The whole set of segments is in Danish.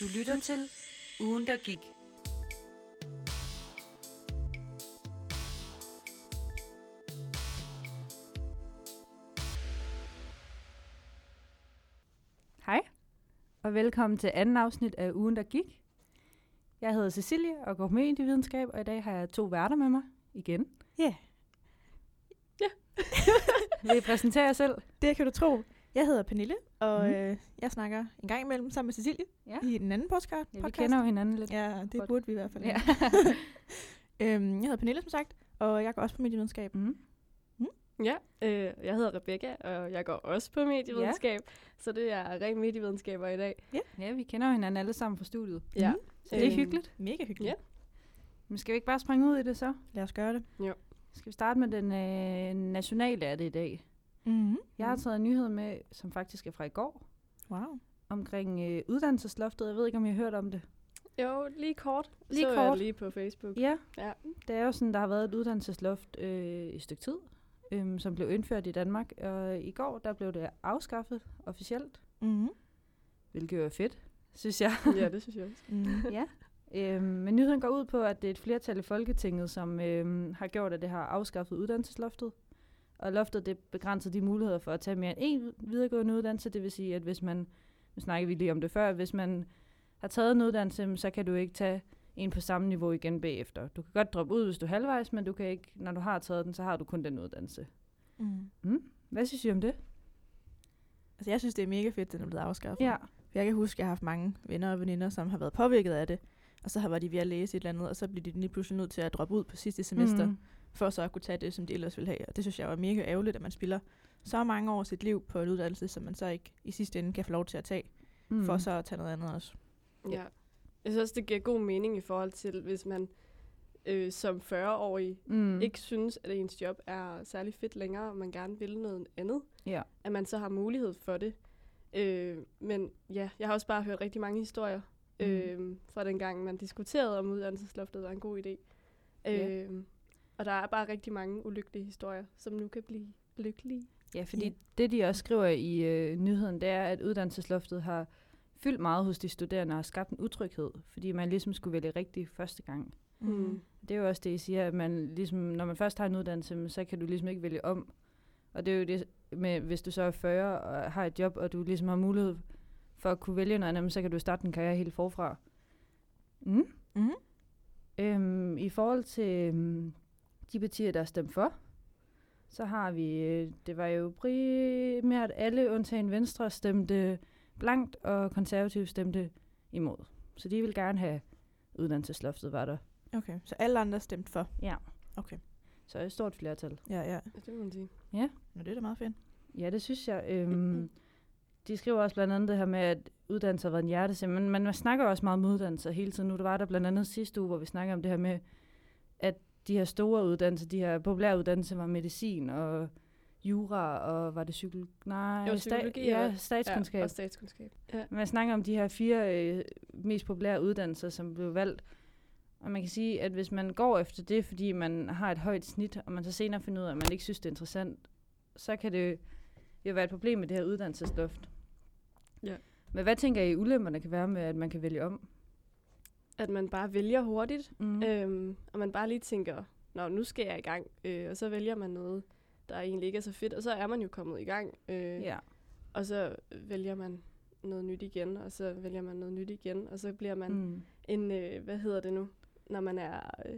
Du lytter til Ugen, der gik. Hej, og velkommen til anden afsnit af Ugen, der gik. Jeg hedder Cecilie og går på medievidenskab, og i dag har jeg to værter med mig igen. Ja. Ja. Vil I præsentere jer selv? Det kan du tro. Jeg hedder Pernille, og Mhm. mm. øh, jeg snakker en gang imellem sammen med Cecilie Ja. i den anden podcast. ja vi kender jo hinanden lidt. Ja, det Godt. burde vi i hvert fald. Ja. øhm, jeg hedder Pernille, som sagt, og jeg går også på medievidenskab. mm. Ja, øh, jeg hedder Rebecca, og jeg går også på medievidenskab, ja. så det er ren medievidenskaber i dag. ja, vi kender jo hinanden alle sammen fra studiet. Ja. Mhm. Så det er Øhm, hyggeligt. Mega hyggeligt. Ja. Men skal vi ikke bare springe ud i det så? Lad os gøre det. Skal vi starte med den øh, nationale af det i dag? Mm-hmm. Jeg har taget en nyhed med, som faktisk er fra i går, Wow. omkring øh, uddannelsesloftet. Jeg ved ikke, om I har hørt om det. Jo, lige kort. Lige så Jeg kort. lige på Facebook. Ja, Ja. det er jo sådan, der har været et uddannelsesloft øh, i et stykke tid, øh, som blev indført i Danmark. Og i går, der blev det afskaffet officielt, Mm-hmm. hvilket jo er fedt, synes jeg. ja, det synes jeg også. Mm. ja. Øh, men nyheden går ud på, at det er et flertal i Folketinget, som øh, har gjort, at det har afskaffet uddannelsesloftet. Og loftet det begrænser de muligheder for at tage mere end én videregående uddannelse. Det vil sige, at hvis man, nu snakker vi lige om det før, hvis man har taget en uddannelse, så kan du ikke tage en på samme niveau igen bagefter. Du kan godt droppe ud, hvis du er halvvejs, men du kan ikke, når du har taget den, så har du kun den uddannelse. Mm. Mm. Hvad synes I om det? Altså, jeg synes, det er mega fedt, at den er blevet afskaffet. Ja. Jeg kan huske, at jeg har haft mange venner og veninder, som har været påvirket af det. Og så har været de ved at læse et eller andet, og så bliver de lige pludselig nødt til at droppe ud på sidste semester. Mm. for så at kunne tage det, som de ellers ville have. Og det synes jeg var mega ærgerligt, at man spiller så mange år sit liv på en uddannelse, som man så ikke i sidste ende kan få lov til at tage, Mm. for så at tage noget andet også. Ja. Jeg synes også, det giver god mening i forhold til, hvis man øh, som 40-årig mm. mm. ikke synes, at ens job er særlig fedt længere, og man gerne vil noget andet, Ja. at man så har mulighed for det. Øh, men ja, jeg har også bare hørt rigtig mange historier Mm. øh, fra den gang, man diskuterede om uddannelsesloftet var en god idé. Ja. Øh, og der er bare rigtig mange ulykkelige historier, som nu kan blive lykkelige. Ja, fordi Ja. det, de også skriver i øh, nyheden, det er, at uddannelsesloftet har fyldt meget hos de studerende og skabt en utryghed, fordi man ligesom skulle vælge rigtigt første gang. Mm. Det er jo også det, I siger, at man ligesom, når man først har en uddannelse, så kan du ligesom ikke vælge om. Og det er jo det med, hvis du så er 40 og har et job, og du ligesom har mulighed for at kunne vælge noget andet, så kan du starte en karriere helt forfra. Mm. Mm. Øhm, I forhold til øhm, de partier, der har stemt for, så har vi, øh, det var jo primært alle undtagen Venstre stemte blankt, og konservative stemte imod. Så de vil gerne have uddannelsesloftet, var der. Okay, så alle andre stemte for. Ja. Okay. Så et stort flertal. Ja, ja. Ja, det må man sige. Nå, det er da meget fedt. Ja, det synes jeg. Øhm, de skriver også blandt andet det her med, at uddannelse har været en hjertesag, men man, man snakker også meget om uddannelse hele tiden. Nu der var der blandt andet sidste uge, hvor vi snakker om det her med, at de her store uddannelser, de her populære uddannelser var medicin og jura, og var det psykologi? Nej, Jo, psykologi ja, og- statskundskab. Ja, og statskundskab. Ja. Man snakker om de her fire øh, mest populære uddannelser, som blev valgt. Og man kan sige, at hvis man går efter det, fordi man har et højt snit, og man så senere finder ud af, at man ikke synes, det er interessant, så kan det jo være et problem med det her uddannelsesloft. Men hvad tænker I, ulemperne kan være med, at man kan vælge om? At man bare vælger hurtigt, Mm. Øhm, og man bare lige tænker, Nå, nu skal jeg i gang. Øh, og så vælger man noget, der egentlig ikke er så fedt. Og så er man jo kommet i gang. Øh, ja. Og så vælger man noget nyt igen, og så vælger man noget nyt igen. Og så bliver man mm. En, øh, hvad hedder det nu, når man er... Øh,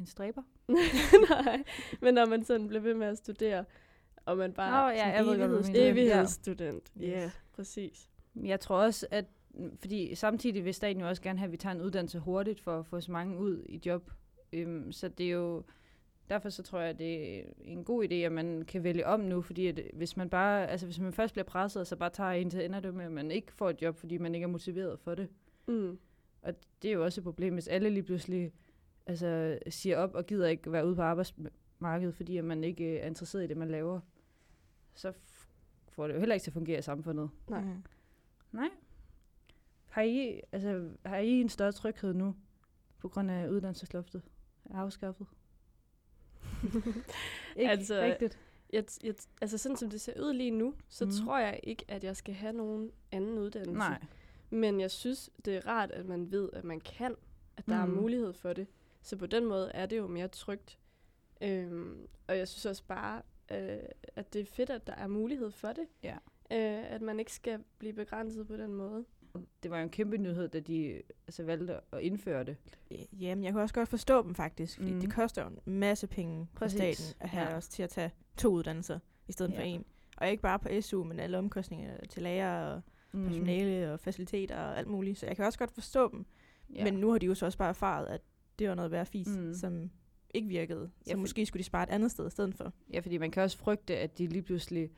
En stræber? nej, men når man sådan bliver ved med at studere, og man bare... Nå, ja, jeg ved godt, hvad du evigheds- mener. Ja. Evighedsstudent. Ja, yeah, præcis. Jeg tror også, at fordi samtidig vil staten jo også gerne have, at vi tager en uddannelse hurtigt for at få så mange ud i job. Øhm, så det er jo, derfor så tror jeg, at det er en god idé, at man kan vælge om nu, fordi at hvis man bare, altså hvis man først bliver presset, og så bare tager en til ender det med, at man ikke får et job, fordi man ikke er motiveret for det. Mm. Og det er jo også et problem, hvis alle lige pludselig altså, siger op og gider ikke være ude på arbejdsmarkedet, fordi at man ikke øh, er interesseret i det, man laver. Så får det jo heller ikke til at fungere i samfundet. Nej. Mm. Nej. Har I, altså, har I en større tryghed nu, på grund af uddannelsesloftet er afskaffet? ikke Altså, rigtigt. Jeg, jeg, altså sådan som det ser ud lige nu, så mm. tror jeg ikke, at jeg skal have nogen anden uddannelse. Nej. Men jeg synes, det er rart, at man ved, at man kan, at der mm. Er mulighed for det. Så på den måde er det jo mere trygt. Øhm, og jeg synes også bare, øh, at det er fedt, at der er mulighed for det. Ja. Øh, at man ikke skal blive begrænset på den måde. Det var jo en kæmpe nyhed, da de altså, valgte at indføre det. Jamen, jeg kan også godt forstå dem faktisk, fordi Mhm. mm. det koster jo en masse penge for staten at have Ja. os til at tage to uddannelser i stedet ja. for en. Og ikke bare på SU, men alle omkostninger til lærer og Mm. personale og faciliteter og alt muligt. Så jeg kan også godt forstå dem. Ja. Men nu har de jo så også bare erfaret, at det var noget værd fis, Mm. som ikke virkede. Så ja, for- måske skulle de spare et andet sted i stedet for. Ja, fordi man kan også frygte, at de lige pludselig...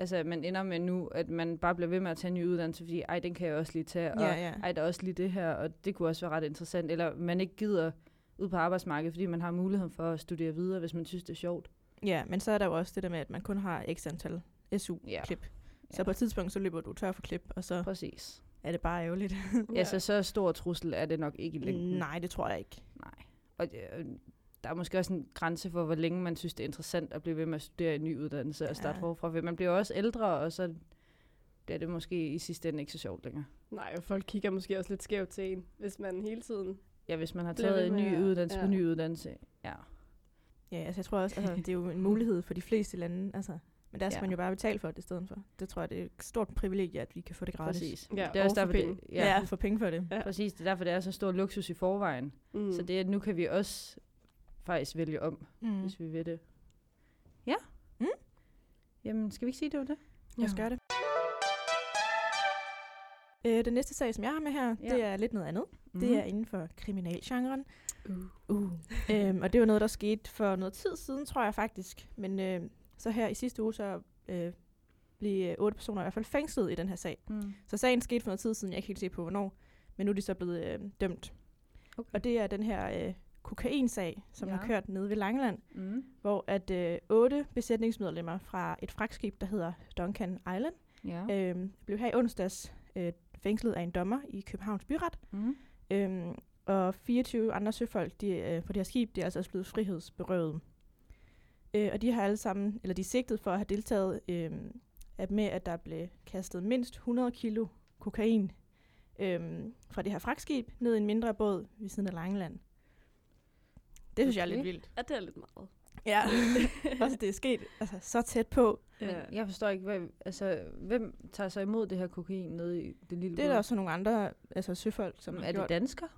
Altså, at man ender med nu, at man bare bliver ved med at tage en ny uddannelse, fordi ej, den kan jeg også lige tage, og Ja, ja. ej, der er også lige det her, og det kunne også være ret interessant. Eller man ikke gider ud på arbejdsmarkedet, fordi man har muligheden for at studere videre, hvis man synes, det er sjovt. Ja, men så er der jo også det der med, at man kun har x antal SU-klip. Ja. Så på et tidspunkt, så løber du tør for klip, og så Præcis. er det bare ærgerligt. Ja. Altså, så stor trussel er det nok ikke i længden. Nej, det tror jeg ikke. Nej. Og øh, der er måske også en grænse for, hvor længe man synes, det er interessant at blive ved med at studere en ny uddannelse og starte Ja. forfra. For Man bliver også ældre, og så bliver det måske i sidste ende ikke så sjovt længere. Nej, og folk kigger måske også lidt skævt til en, hvis man hele tiden... Ja, hvis man har taget en ny uddannelse ja. på ny uddannelse. Ja. Ja, altså jeg tror også, altså, det er jo en mulighed for de fleste lande, altså. Men der skal Ja. ja. man jo bare betale for det i stedet for. Det tror jeg, det er et stort privilegie, at vi kan få det gratis. Præcis. Ja, det er også og for derfor, det, penge. ja, Ja, ja få penge for det. Ja. præcis. Det er derfor, det er så stor luksus i forvejen. Mm. Så det er, at nu kan vi også faktisk vælge om, mm. Mm. hvis vi vil det. Ja. Mm. Jamen, skal vi ikke sige, det var det? Lad os gøre det. Øh, den næste sag, som jeg har med her, Ja. det er lidt noget andet. Mm. Det er inden for kriminalgenren. Uh. Uh. øhm, og det var noget, der skete for noget tid siden, tror jeg faktisk. Men øh, så her i sidste uge, så øh, blev øh, otte personer i hvert fald fængslet i den her sag. Mm. Så sagen skete for noget tid siden, jeg kan ikke helt se på hvornår. Men nu er de så blevet øh, dømt. Okay. Og det er den her øh, kokainsag, som ja. Har kørt nede ved Langeland, Mm. hvor at øh, otte besætningsmedlemmer fra et fragtskib, der hedder Duncan Island, Ja. øh, blev her i onsdags øh, fængslet af en dommer i Københavns Byret. Mm. Øhm, og 24 andre søfolk de, øh, på det her skib, de er altså også blevet frihedsberøvet. Øh, og de har alle sammen, eller de er sigtet for at have deltaget øh, at med, at der blev kastet mindst 100 kilo kokain øh, fra det her fragtskib ned i en mindre båd ved siden af Langeland. Det synes okay. jeg er lidt vildt. Ja, det er lidt meget. Ja, også det er sket altså, så tæt på. Men jeg forstår ikke, hvad, altså, hvem tager sig imod det her kokain nede i det lille Det er der også nogle andre altså, søfolk, som har er gjort. det danskere?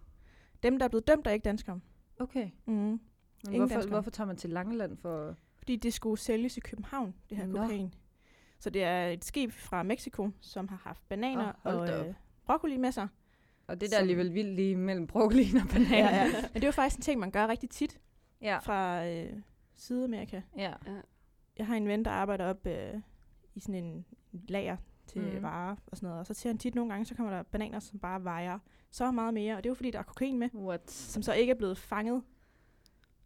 Dem, der er blevet dømt, er ikke danskere. Okay. Mm. Men Ingen hvorfor, danskere. hvorfor tager man til Langeland for... Fordi det skulle sælges i København, det her Nå. kokain. Så det er et skib fra Mexico, som har haft bananer hold og øh, broccoli med sig. Og det er der Som- alligevel vildt lige mellem broccolin og bananer. Ja, ja. Men det er jo faktisk en ting, man gør rigtig tit ja. fra øh, Sydamerika. ja. Jeg har en ven, der arbejder op øh, i sådan en lager til mm. varer og sådan noget. Og så ser han tit nogle gange, så kommer der bananer, som bare vejer så meget mere. Og det er jo fordi, der er kokain med, What? som så ikke er blevet fanget,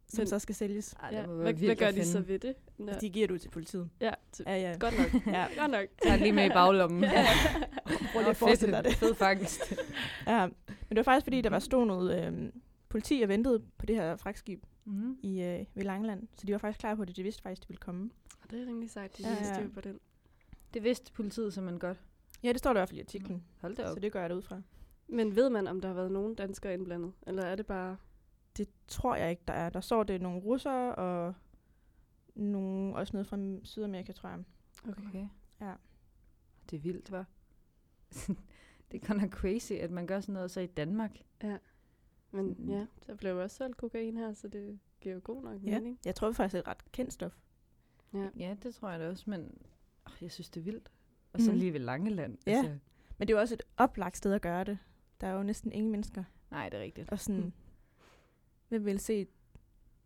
som Men- så skal sælges. Ej, Ja. det Hvad, hvad gør de så ved det? Nå. Ja. De giver det ud til politiet. Ja, til, Ja, ja. godt nok. Ja. godt nok. Tag lige med i baglommen. Ja. Prøv lige at forestille dig fedt. det. Fed fangst. Ja, men det var faktisk fordi, der var stod noget øh, politi og ventede på det her fragtskib mm. i, øh, ved Langeland. Så de var faktisk klar på det. De vidste faktisk, de ville komme. Og det er rimelig sejt, de Ja, ja, ja. styr på den. Det vidste politiet simpelthen godt. Ja, det står der i hvert fald i artiklen. Hold da op. Så det gør jeg det ud fra. Men ved man, om der har været nogen danskere indblandet? Eller er det bare... Det tror jeg ikke, der er. Der står det nogle russere og nogle, også noget fra Sydamerika, tror jeg. Okay. Okay. Ja. Det er vildt, hva'? det er godt nok crazy, at man gør sådan noget så i Danmark. Men Mm. ja, der blev også solgt kokain her, så det giver jo god nok Ja. mening. Jeg tror faktisk, det er et ret kendt stof. Ja. Ja, det tror jeg da også, men oh, jeg synes, det er vildt. Og så Mhm. lige ved Langeland. Ja. Altså, Men det er jo også et oplagt sted at gøre det. Der er jo næsten ingen mennesker. nej, det er rigtigt. Og sådan, Mm. Hvem vil se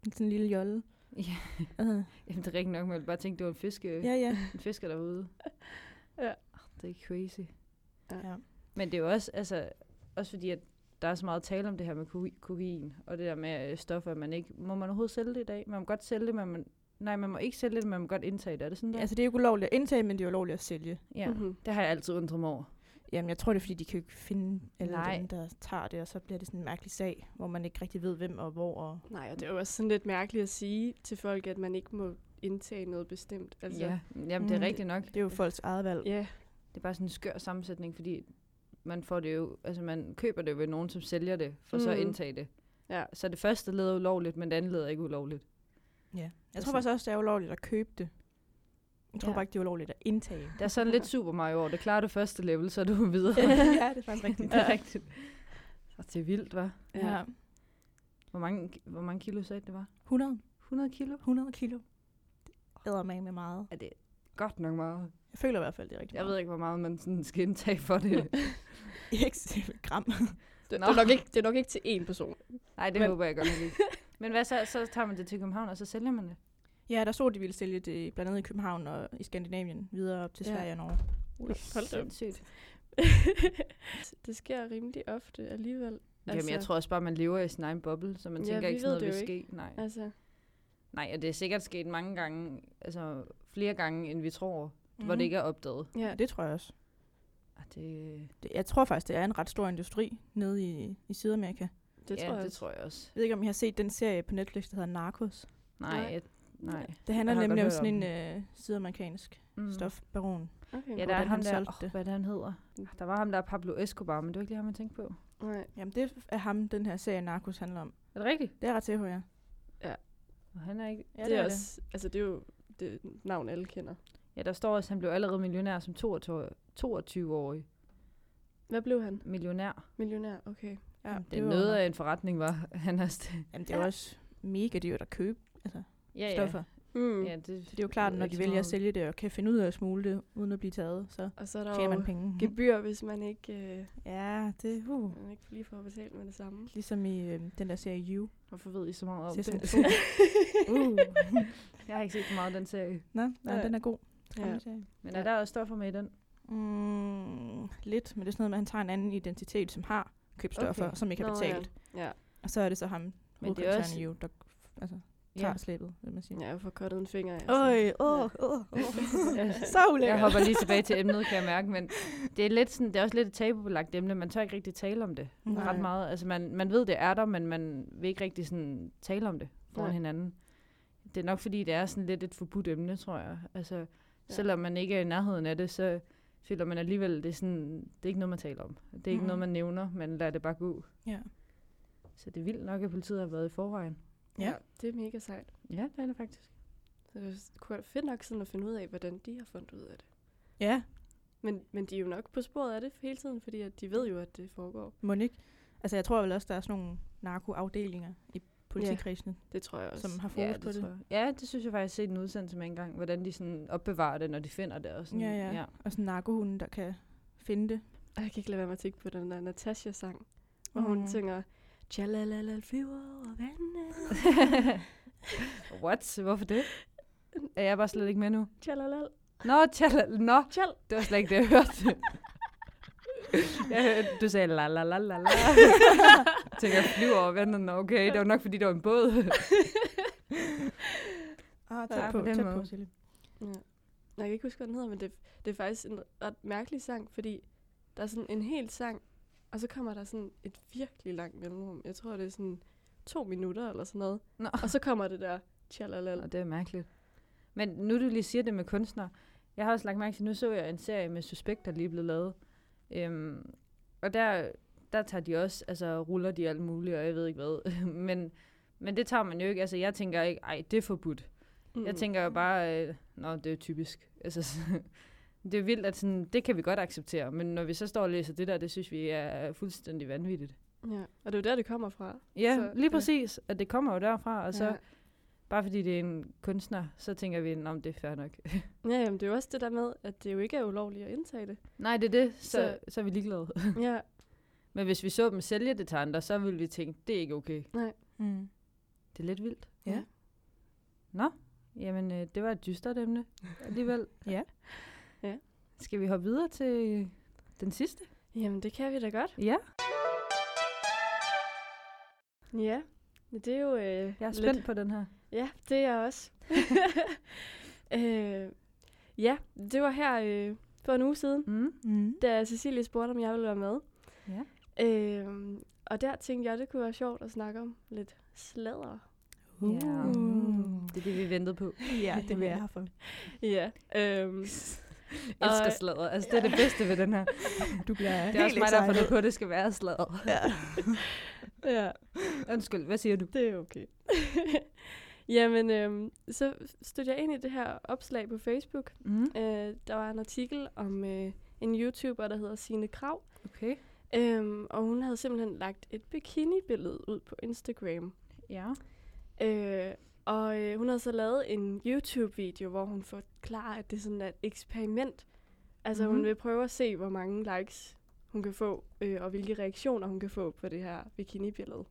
en sådan en lille jolle? Ja, Altså, jamen, det er rigtigt nok, jeg ville bare tænke, det var en, fiske, ja, ja. en fisker derude. Ja. Det er crazy. ja. Men det er jo også, altså, også fordi, at der er så meget tale om det her med ko- kokain, og det der med øh, stoffer, at man ikke, må man overhovedet sælge det i dag? Man må godt sælge det, men man, nej, man må ikke sælge det, men man må godt indtage det. Er det sådan der? Altså, det er jo ikke ulovligt at indtage, men det er jo ulovligt at sælge. ja, Mhm. det har jeg altid undret mig over. Jamen, jeg tror, det er, fordi de kan jo ikke finde alle Nej. dem, der tager det, og så bliver det sådan en mærkelig sag, hvor man ikke rigtig ved, hvem og hvor. Og... Nej, og det er jo også sådan lidt mærkeligt at sige til folk, at man ikke må indtage noget bestemt. Altså, Ja, jamen det er Mm. rigtigt nok. Det er jo folks eget valg. ja. Det er bare sådan en skør sammensætning, fordi man får det jo, altså man køber det ved nogen, som sælger det, for mm. så at Mm. indtage det. Ja. Så det første led er ulovligt, men det andet led er ikke ulovligt. Ja. Jeg Altså- tror faktisk også, det er ulovligt at købe det. Jeg tror Ja. ja. bare ikke, det er ulovligt at indtage. Det er sådan lidt Super Mario over. Det klarer det første level, så er du videre. ja, det er faktisk rigtigt. det er rigtigt. Og det er vildt, hva'? Ja. Hvor mange, hvor mange kilo sagde det var? 100, 100 kilo? 100 kilo. Det æder med med meget. Er det godt nok meget? Jeg føler i hvert fald, det er rigtig Jeg ved ikke, hvor meget man sådan skal indtage for det. ikke gram. Det, det, er nok ikke, det er nok ikke til én person. Nej, det Men- håber jeg godt nok ikke. Men hvad så? Så tager man det til København, og så sælger man det? Ja, der så, de ville sælge det blandt andet i København og i Skandinavien videre op til Ja. Sverige og Norge. Hold da op. Det sker rimelig ofte alligevel. Jamen, jeg tror også bare, man lever i sin egen boble, så man Ja, tænker ikke sådan noget det vil ske. Nej. Altså, Nej, og det er sikkert sket mange gange, altså flere gange, end vi tror, mm. hvor Mhm. det ikke er opdaget. ja. Ja, det tror jeg også. Og det, Det, jeg tror faktisk, det er en ret stor industri nede i, i Sydamerika. det ja, tror jeg det også. tror jeg også. Jeg ved ikke, om I har set den serie på Netflix, der hedder Narcos. Nej, Nej. jeg, nej. Det handler nemlig om sådan om en øh, sydamerikansk Mm. mm. stofbaron. Okay. Ja, der er ham han der, solgte oh, det. hvad er det, han hedder? Der var ham der Pablo Escobar, men det var ikke lige ham, jeg tænkte på. Nej. Jamen, det er ham, den her serie Narcos handler om. Er det rigtigt? Det er ret til, ja. Og han er ikke... Ja, det er også, altså det er jo det navn, alle kender. Ja, der står også, at han blev allerede millionær som 22 22-årig. Hvad blev han? Millionær. Millionær, okay. Ja, Det er noget af en forretning, var han er st- Jamen, det er jo også mega dyrt at købe altså, ja, stoffer. Mm. Ja, det, det er jo klart, når de vælger at sælge det og kan finde ud af at smule det, uden at blive taget, så Og så er der tjener man jo penge. gebyr, hvis man ikke, øh, Ja, det uh. man ikke lige får betalt med det samme. Ligesom i øh, den der serie You. Hvorfor ved I så meget om Sæson to. uh. jeg har ikke set så meget af den serie. Nå, nej, Ja. den er god. Ja. Ja. Men Ja. er der også stoffer med i den? Mm, lidt, men det er sådan noget med, at han tager en anden identitet, som har købt stoffer, Okay. som ikke har Nå, betalt. Ja. ja. Og så er det så ham, Men det er også- i You, der altså, tager slæbet, vil man sige. Ja, jeg får kottet en finger af. Øj, åh, åh, åh. Så ulækkert. Jeg hopper lige tilbage til emnet, kan jeg mærke, men det er, lidt sådan, det er også lidt et tabubelagt emne. Man tør ikke rigtig tale om det Nej. ret meget. Altså man, man ved, det er der, men man vil ikke rigtig sådan tale om det foran Nej. hinanden. Det er nok, fordi det er sådan lidt et forbudt emne, tror jeg. Altså, ja. selvom man ikke er i nærheden af det, så føler man alligevel, det er, sådan, det er ikke noget, man taler om. Det er ikke Mhm. noget, man nævner, man lader det bare gå. Ja. Så det er vildt nok, at politiet har været i forvejen. Ja. Det er mega sejt. Ja, det er det faktisk. Så det kunne fedt nok sådan at finde ud af, hvordan de har fundet ud af det. Ja, Men, men de er jo nok på sporet af det hele tiden, fordi at de ved jo, at det foregår. må ikke. Altså, jeg tror vel også, der er sådan nogle narkoafdelinger i politikredsene, Det tror jeg også. som har fokus Ja, på det, det. tror jeg. ja, det synes jeg faktisk, jeg har set en udsendelse med engang, hvordan de sådan opbevarer det, når de finder det. Og sådan. Ja, ja, ja. Og sådan narkohunden, der kan finde det. Og jeg kan ikke lade være med at tænke på den der Natasha-sang, hvor hun Mm. synger Tjalalala flyver over vandet. What? Hvorfor det? Er jeg bare slet ikke med nu? Tjalalal. Nå, tjalla, nå, Tjal. det var slet ikke det, jeg hørte. jeg hørte, du sagde la la la la la. jeg tænker, jeg flyver over vandet. Nå, okay, det var nok, fordi det var en båd. Ah, Ja, tæt på på, den tæt måde. på, Silje. Ja. Jeg kan ikke huske, hvad den hedder, men det, det er faktisk en ret mærkelig sang, fordi der er sådan en hel sang, og så kommer der sådan et virkelig langt mellemrum. Jeg tror, det er sådan to minutter eller sådan noget. Nå. Og så kommer det der tjalalal. Og det er mærkeligt. Men nu du lige siger det med kunstnere, jeg har også lagt mærke til, nu så jeg en serie med Suspekt, der lige blevet lavet. Øhm, og der, der tager de også, altså ruller de alt muligt, og jeg ved ikke hvad. men, men det tager man jo ikke. Altså jeg tænker ikke, ej, det er forbudt. Mm. Jeg tænker jo bare, øh, nå, det er typisk. Altså, det er vildt, at sådan, det kan vi godt acceptere, men når vi så står og læser det der, det synes vi er fuldstændig vanvittigt. Ja, og det er jo der, det kommer fra. Ja, Så, lige præcis, at det kommer jo derfra, og så ja. bare fordi det er en kunstner, så tænker vi, om det er fair nok. Ja, jamen, det er jo også det der med, at det jo ikke er ulovligt at indtage det. Nej, det er det, så, så, Så- er vi ligeglade. ja, Men hvis vi så dem sælge det til andre, så ville vi tænke, det er ikke okay. Mm. Det er lidt vildt. Ja. Nå, jamen øh, det var et dystert emne alligevel. Ja. Skal vi hoppe videre til den sidste? jamen det kan vi da godt. Ja, Ja, det er jo øh, jeg er lidt- spændt på den her. Ja, det er jeg også. øh, ja, det var her øh, for en uge siden, Mm. Mm. da Cecilie spurgte, om jeg ville være med. Ja. Øh, og der tænkte jeg, det kunne være sjovt at snakke om lidt sladder. Ja. Uh. Det er det, vi ventede på. Ja, det vil jeg have for. Ja. Øh, Jeg elsker sladder. Altså, det er det bedste ved den her. Du bliver Det er også mig, der har fundet på, at det skal være sladder. Ja. ja, Undskyld, hvad siger du? det er okay. Jamen, øhm, så stødte jeg ind i det her opslag på Facebook. Mm. Øh, der var en artikel om øh, en YouTuber, der hedder Sine Krav. Okay. Øhm, og hun havde simpelthen lagt et bikini-billede ud på Instagram. Ja. Øh, og øh, hun havde så lavet en YouTube-video, hvor hun forklarer, at det er sådan et eksperiment. Altså mm-hmm. Mhm. hun vil prøve at se, hvor mange likes hun kan få, øh, og hvilke reaktioner hun kan få på det her bikini-billede.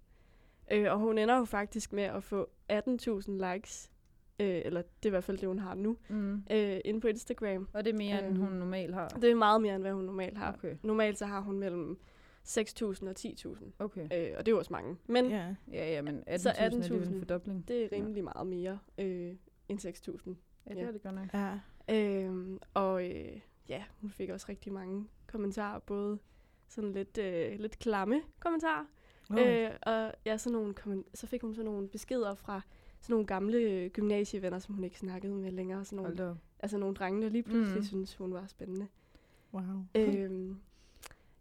Øh, og hun ender jo faktisk med at få 18.000 likes, øh, eller det er i hvert fald det, hun har nu, Mm. øh, inde på Instagram. Og det er mere, end Øhm, hun normalt har. Det er meget mere, end hvad hun normalt har. Okay. Normalt så har hun mellem 6.000 og 10.000, Okay. øh, og det er jo også mange. Men Ja. Ja, ja, men 18.000 Så er alligevel 18.000. en fordobling. det er rimelig meget mere øh, end 6.000. Ja, det Ja. er det godt nok. Ja. Øhm, og øh, ja, hun fik også rigtig mange kommentarer, både sådan lidt, øh, lidt klamme kommentarer, Oh. øh, og ja, sådan nogle kommen- så fik hun sådan nogle beskeder fra sådan nogle gamle øh, gymnasievenner, som hun ikke snakkede med længere. Sådan nogle, Hold da op. altså nogle drenge, der lige pludselig mm. synes hun var spændende. wow. øhm,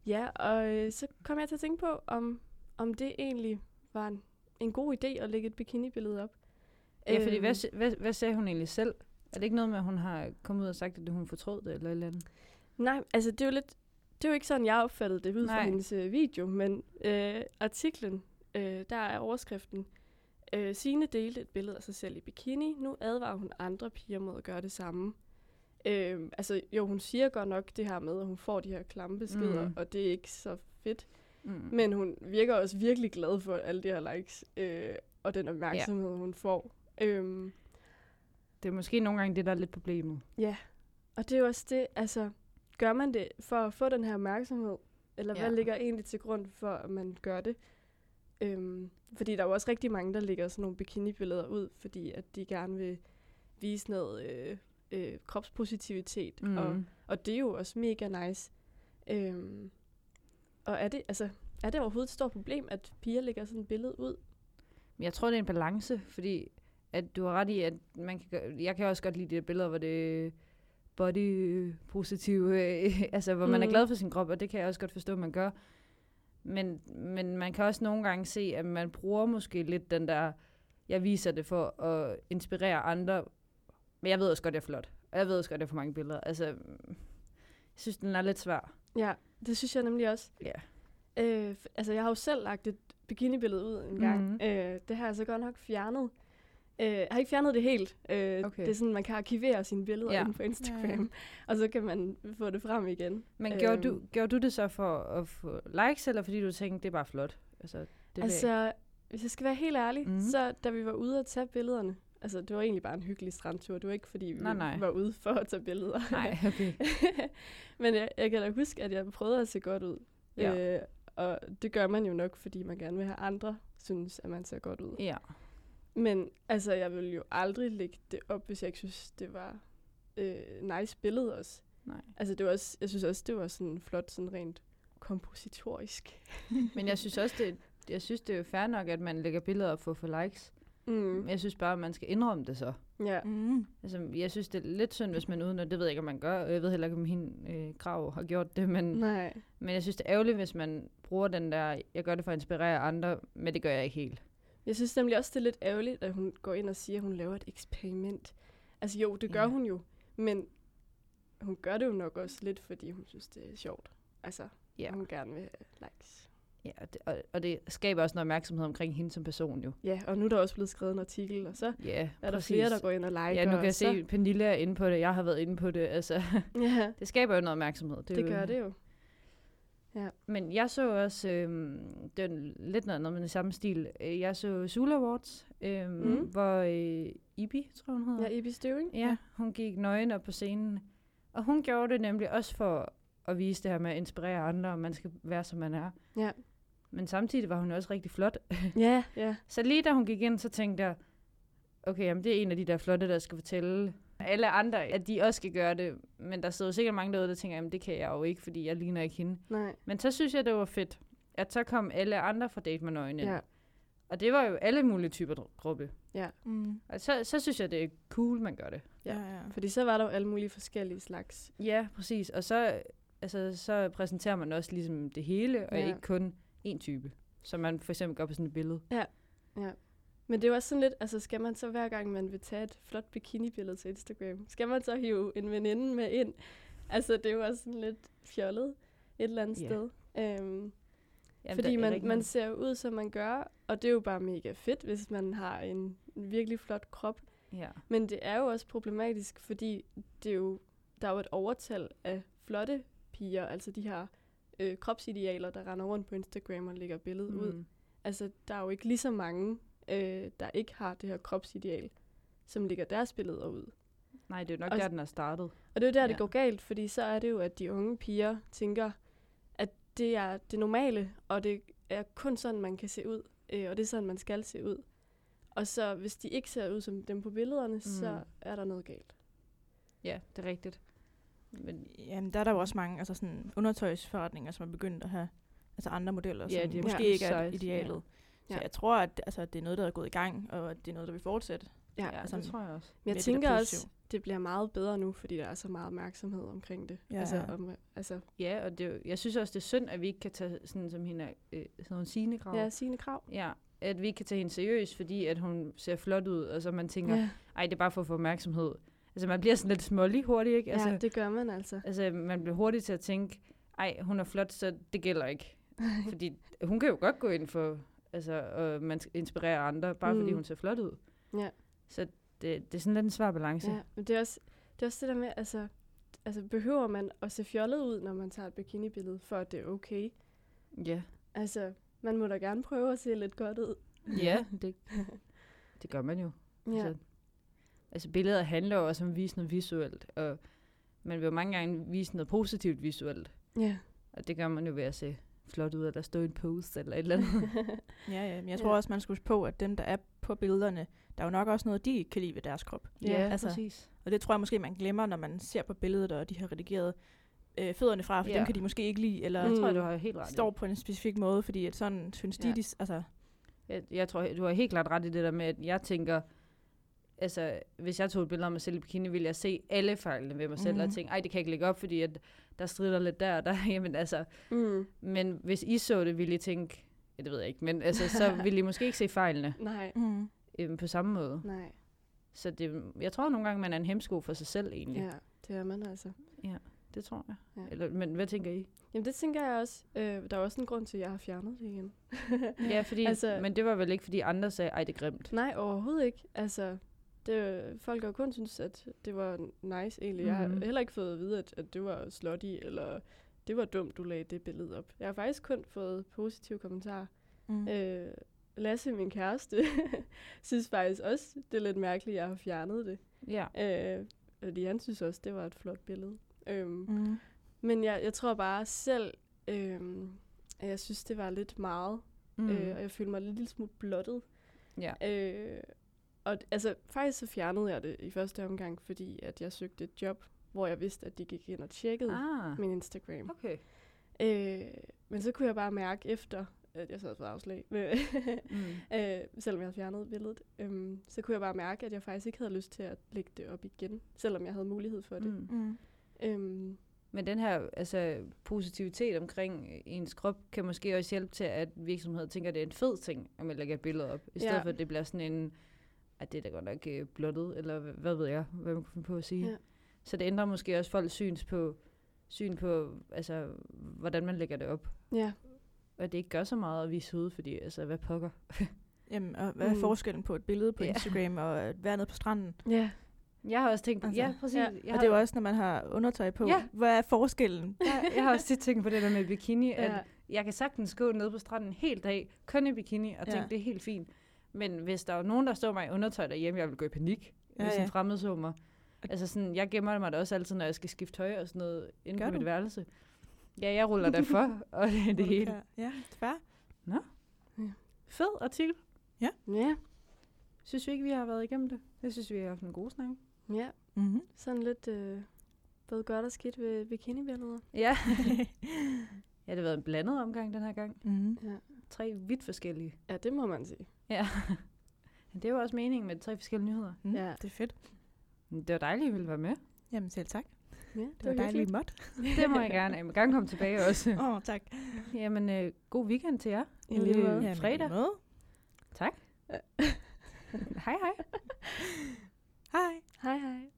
ja, og øh, så kom jeg til at tænke på, om, om det egentlig var en, en god idé at lægge et bikini-billede op. Ja, fordi Øhm, hvad, si- hvad, hvad sagde hun egentlig selv? Er det ikke noget med, at hun har kommet ud og sagt, at hun fortrød det, eller et eller andet? Nej, altså det er jo lidt, det er jo ikke sådan, jeg opfattede det ud fra hendes øh, video, men øh, artiklen, øh, der er overskriften, øh, Signe delte et billede af sig selv i bikini, nu advarer hun andre piger mod at gøre det samme. Øh, altså jo, hun siger godt nok det her med, at hun får de her klamme beskeder, Mm. og det er ikke så fedt, Mm. men hun virker også virkelig glad for alle de her likes, øh, og den opmærksomhed, ja. hun får. Øh, Det er måske nogle gange det, der er lidt problemet. Ja, og det er jo også det, altså, gør man det for at få den her opmærksomhed? Eller. Ja. hvad ligger egentlig til grund for, at man gør det? Øhm, fordi der er jo også rigtig mange, der lægger sådan nogle bikini-billeder ud, fordi at de gerne vil vise noget øh, øh, kropspositivitet, mm. og, og det er jo også mega nice. Øhm, og er det, altså, er det overhovedet et stort problem, at piger lægger sådan et billede ud? Men jeg tror, det er en balance, fordi at du har ret i, at man kan gøre, jeg kan også godt lide de der billeder, hvor det body positiv, øh, altså hvor man er Mm. glad for sin krop, og det kan jeg også godt forstå, at man gør. Men, men man kan også nogle gange se, at man bruger måske lidt den der, jeg viser det for at inspirere andre, men jeg ved også godt, jeg er flot. Og jeg ved også godt, jeg får mange billeder. Altså, jeg synes, den er lidt svær. Ja, det synes jeg nemlig også. Ja. Øh, altså, jeg har jo selv lagt et bikinibillede ud en gang. Mhm. Øh, det har jeg så godt nok fjernet. Øh, jeg har ikke fjernet det helt. Øh, Okay. Det er sådan, man kan arkivere sine billeder Ja. inde på Instagram, Ja, og så kan man få det frem igen. Men gjorde, Øhm. du, gjorde du det så for at få likes, eller fordi du tænkte, det er bare flot? Altså, det jeg altså, hvis jeg skal være helt ærlig, Mhm. mm. så da vi var ude at tage billederne, altså det var egentlig bare en hyggelig strandtur, det var ikke fordi, vi Nej, nej. var ude for at tage billeder. Nej, okay. Men jeg, jeg kan da huske, at jeg prøvede at se godt ud. Ja. Øh, og det gør man jo nok, fordi man gerne vil have andre synes, at man ser godt ud. Ja. Men altså, jeg ville jo aldrig lægge det op, hvis jeg ikke synes, det var øh, nice billede også. Nej. Altså, det var også, jeg synes også, det var sådan flot, sådan rent kompositorisk. Men jeg synes også, det, jeg synes, det er jo fair nok, at man lægger billeder op for få likes. Mm. Jeg synes bare, at man skal indrømme det så. Ja. Mm. Altså, jeg synes, det er lidt synd, hvis man uden, og det ved jeg ikke, om man gør, og jeg ved heller ikke, om hende øh, Grav har gjort det, men, Nej. men jeg synes, det er ærgerligt, hvis man bruger den der, jeg gør det for at inspirere andre, men det gør jeg ikke helt. Jeg synes nemlig også, det er lidt ærgerligt, at hun går ind og siger, at hun laver et eksperiment. Altså jo, det gør Ja. hun jo, men hun gør det jo nok også lidt, fordi hun synes, det er sjovt. Altså, Ja. ja. hun gerne vil have likes. Ja, og det, og, og det skaber også noget opmærksomhed omkring hende som person jo. Ja, og nu er der også blevet skrevet en artikel, og så Ja, er der præcis. flere, der går ind og liker. Ja, nu kan jeg se, Pernille er inde på det, jeg har været inde på det, altså, Ja, det skaber jo noget opmærksomhed. det, det jo- gør det jo. Men jeg så også, øhm, det er lidt noget andet, men i samme stil. Øh, Jeg så Zula Awards, øhm, mm. Hvor øh, Ibi, tror hun hedder. Ja, Ibi Støving. ja, hun gik nøgen op på scenen. Og hun gjorde det nemlig også for at vise det her med at inspirere andre, og man skal være, som man er. Ja. Men samtidig var hun også rigtig flot. Ja, ja. Så lige da hun gik ind, så tænkte jeg, okay, jamen det er en af de der flotte, der skal fortælle alle andre, at de også skal gøre det. Men der sidder jo sikkert mange derude, der tænker, jamen det kan jeg jo ikke, fordi jeg ligner ikke hende. Nej. Men så synes jeg, det var fedt, at så kom alle andre fra Date med Nøgne ind. Ja. Og det var jo alle mulige typer gruppe. Ja, Mm. Og så, så synes jeg, det er cool, man gør det. Ja. Ja, ja. fordi så var der jo alle mulige forskellige slags. Ja, præcis. Og så, altså, så præsenterer man også ligesom det hele, og Ja. ikke kun én type. Som man for eksempel gør på sådan et billede. Ja. Men det er jo også sådan lidt, altså skal man så hver gang man vil tage et flot bikini-billede til Instagram, skal man så hive en veninde med ind? Altså det er jo også sådan lidt fjollet et eller andet Ja. sted. Øhm, Jamen, fordi man, rigtig man ser ud, som man gør, og det er jo bare mega fedt, hvis man har en virkelig flot krop. Ja. Men det er jo også problematisk, fordi det er jo, der er jo et overtal af flotte piger, altså de her øh, kropsidealer, der render rundt på Instagram og lægger billedet mm. ud. Altså, der er jo ikke lige så mange, øh, der ikke har det her kropsideal, som lægger deres billeder ud. Nej, det er jo nok Og- der, den er startet. Og det er jo der, ja. Det går galt, fordi så er det jo, at de unge piger tænker, at det er det normale, og det er kun sådan, man kan se ud, øh, og det er sådan, man skal se ud. Og så hvis de ikke ser ud som dem på billederne, mm. så er der noget galt. Ja, det er rigtigt. Men Jamen, der er der jo også mange altså sådan undertøjsforretninger, som er begyndt at have altså andre modeller, Ja, som måske ja, ikke er size, idealet. ja. Så Ja. jeg tror, at altså, det er noget, der er gået i gang, og at det er noget, der vil fortsætte. Ja, ja, altså, det tror jeg også. Men jeg med det tænker også, det bliver meget bedre nu, fordi der er så meget opmærksomhed omkring det. Ja, Altså, om, altså Ja, og det, jeg synes også, det er synd, at vi ikke kan tage sådan som hende, øh, sådan nogle sinekrav. ja, sine krav. Ja, at vi ikke kan tage hende seriøst, fordi at hun ser flot ud, og så man tænker, Ja, ej, det er bare for at få opmærksomhed. Altså, man bliver sådan lidt smålig hurtigt, ikke? Altså, ja, det gør man altså. altså, man bliver hurtigt til at tænke, ej, hun er flot, så det gælder ikke. fordi hun kan jo godt gå ind for, altså, og man skal inspirere andre, bare mm. fordi hun ser flot ud. Ja. Så det, det er sådan lidt en svær balance. Ja, men det er også det, er også det der med, altså, altså behøver man at se fjollet ud, når man tager et bikinibillede, for at det er okay? Ja, Altså, man må da gerne prøve at se lidt godt ud. ja det, det gør man jo. Ja, Altså, altså billeder handler jo også om at vise noget visuelt, og man vil jo mange gange vise noget positivt visuelt. ja. Og det gør man jo ved at se flot ud, eller stå i en pose, eller et eller andet. Ja, ja, men jeg Ja. tror også, man skal huske på, at dem, der er på billederne, der er jo nok også noget, de ikke kan lide ved deres krop. ja, altså, præcis. Og det tror jeg måske, man glemmer, når man ser på billedet, og de har redigeret øh, fødderne fra, for Ja. dem kan de måske ikke lide, eller mm. tror du har helt ret står på en specifik måde, fordi at sådan synes de, Ja. de altså, Jeg, jeg tror, du har helt klart ret i det der med, at jeg tænker, altså, hvis jeg tog et billede af mig selv i bikini, ville jeg se alle fejlene ved mig selv, mm. og Mhm. tænke, ej, det kan jeg ikke lægge op, fordi at der strider lidt der og der. Jamen, altså, Mm. men hvis I så det, ville I tænke, ja, det ved jeg ikke, men altså, så ville I måske ikke se fejlene Nej, mm. øhm, på samme måde. nej. Så det, jeg tror nogle gange, man er en hemsko for sig selv egentlig. Ja, det er man altså. Det tror jeg. Ja. Eller, men hvad tænker I? Jamen, det tænker jeg også. Øh, der er også en grund til, at jeg har fjernet det igen. Ja, fordi, altså, men det var vel ikke, fordi andre sagde, ej, det er grimt. Nej, overhovedet ikke. Altså, det, folk har kun synes, at det var nice egentlig. Jeg har Mhm. heller ikke fået at vide, at, at det var slutty, eller det var dumt, du lagde det billede op. Jeg har faktisk kun fået positive kommentarer. Mm. Øh, Lasse, min kæreste, synes faktisk også, det er lidt mærkeligt, at jeg har fjernet det. Ja. Øh, fordi han synes også, det var et flot billede. Øhm, Mm. Men jeg, jeg tror bare selv, øhm, at jeg synes, det var lidt meget. Mm. Mm. Øh, og jeg følte mig lidt lille smule blottet. ja. Øh, og altså, faktisk så fjernede jeg det i første omgang, fordi at jeg søgte et job, hvor jeg vidste, at de gik ind og tjekkede ah. Min Instagram. okay. Øh, men så kunne jeg bare mærke efter, at jeg så havde fået afslag, Mm. øh, selvom jeg havde fjernet billedet, øh, så kunne jeg bare mærke, at jeg faktisk ikke havde lyst til at lægge det op igen, selvom jeg havde mulighed for det. Mm. Mm. Øhm, Men den her altså, positivitet omkring ens krop kan måske også hjælpe til, at virksomheder tænker, at det er en fed ting, at man lægger et billede op. I stedet Ja. for, at det bliver sådan en, at det er da godt nok øh, blottet, eller hvad, ved jeg, hvad man kunne finde på at sige. Ja. Ja. Så det ændrer måske også folks syns på, syn på, altså, hvordan man lægger det op. ja, Og at det ikke gør så meget at vise ud, fordi, altså, hvad pokker? Jamen, og hvad er Mm. forskellen på et billede på Ja. Instagram og at være nede på stranden? ja, Jeg har også tænkt, Altså, ja, præcis. ja. Jeg, Og har, det er jo også, når man har undertøj på. Ja. Hvad er forskellen? jeg, jeg har også tit tænkt på det der med bikini, at ja, jeg kan sagtens gå ned på stranden en hel dag, kun i bikini, og tænke, Ja. det er helt fint. Men hvis der er nogen, der står mig i undertøj derhjemme, jeg vil gå i panik, Ja, hvis ja. en fremmed så mig. Altså sådan, jeg gemmer mig da også altid, når jeg skal skifte tøj og sådan noget, inde Gør på mit du? værelse. Ja, jeg ruller derfor, og det er det hele. Ja, fair. Fed artikel. ja, Synes vi ikke, vi har været igennem det? Jeg synes, vi har haft en god snak. ja. Mm-hmm. Sådan lidt øh, både godt og skidt ved bikinibilleder. Ja. ja, det har været en blandet omgang den her gang. mm-hmm. Ja tre vidt forskellige. Ja, det må man sige. Ja. det var også meningen med tre forskellige nyheder. Mm. Ja. Det er fedt. Det var dejligt, at I ville være med. Jamen selv tak. Ja, det, det var, var dejligt mod. det må jeg gerne. Jeg må gerne komme tilbage også. Åh, oh, tak. Jamen, øh, god weekend til jer. En lille øh, måde. fredag. Måde. Tak. hej hej. hej. Hej hej.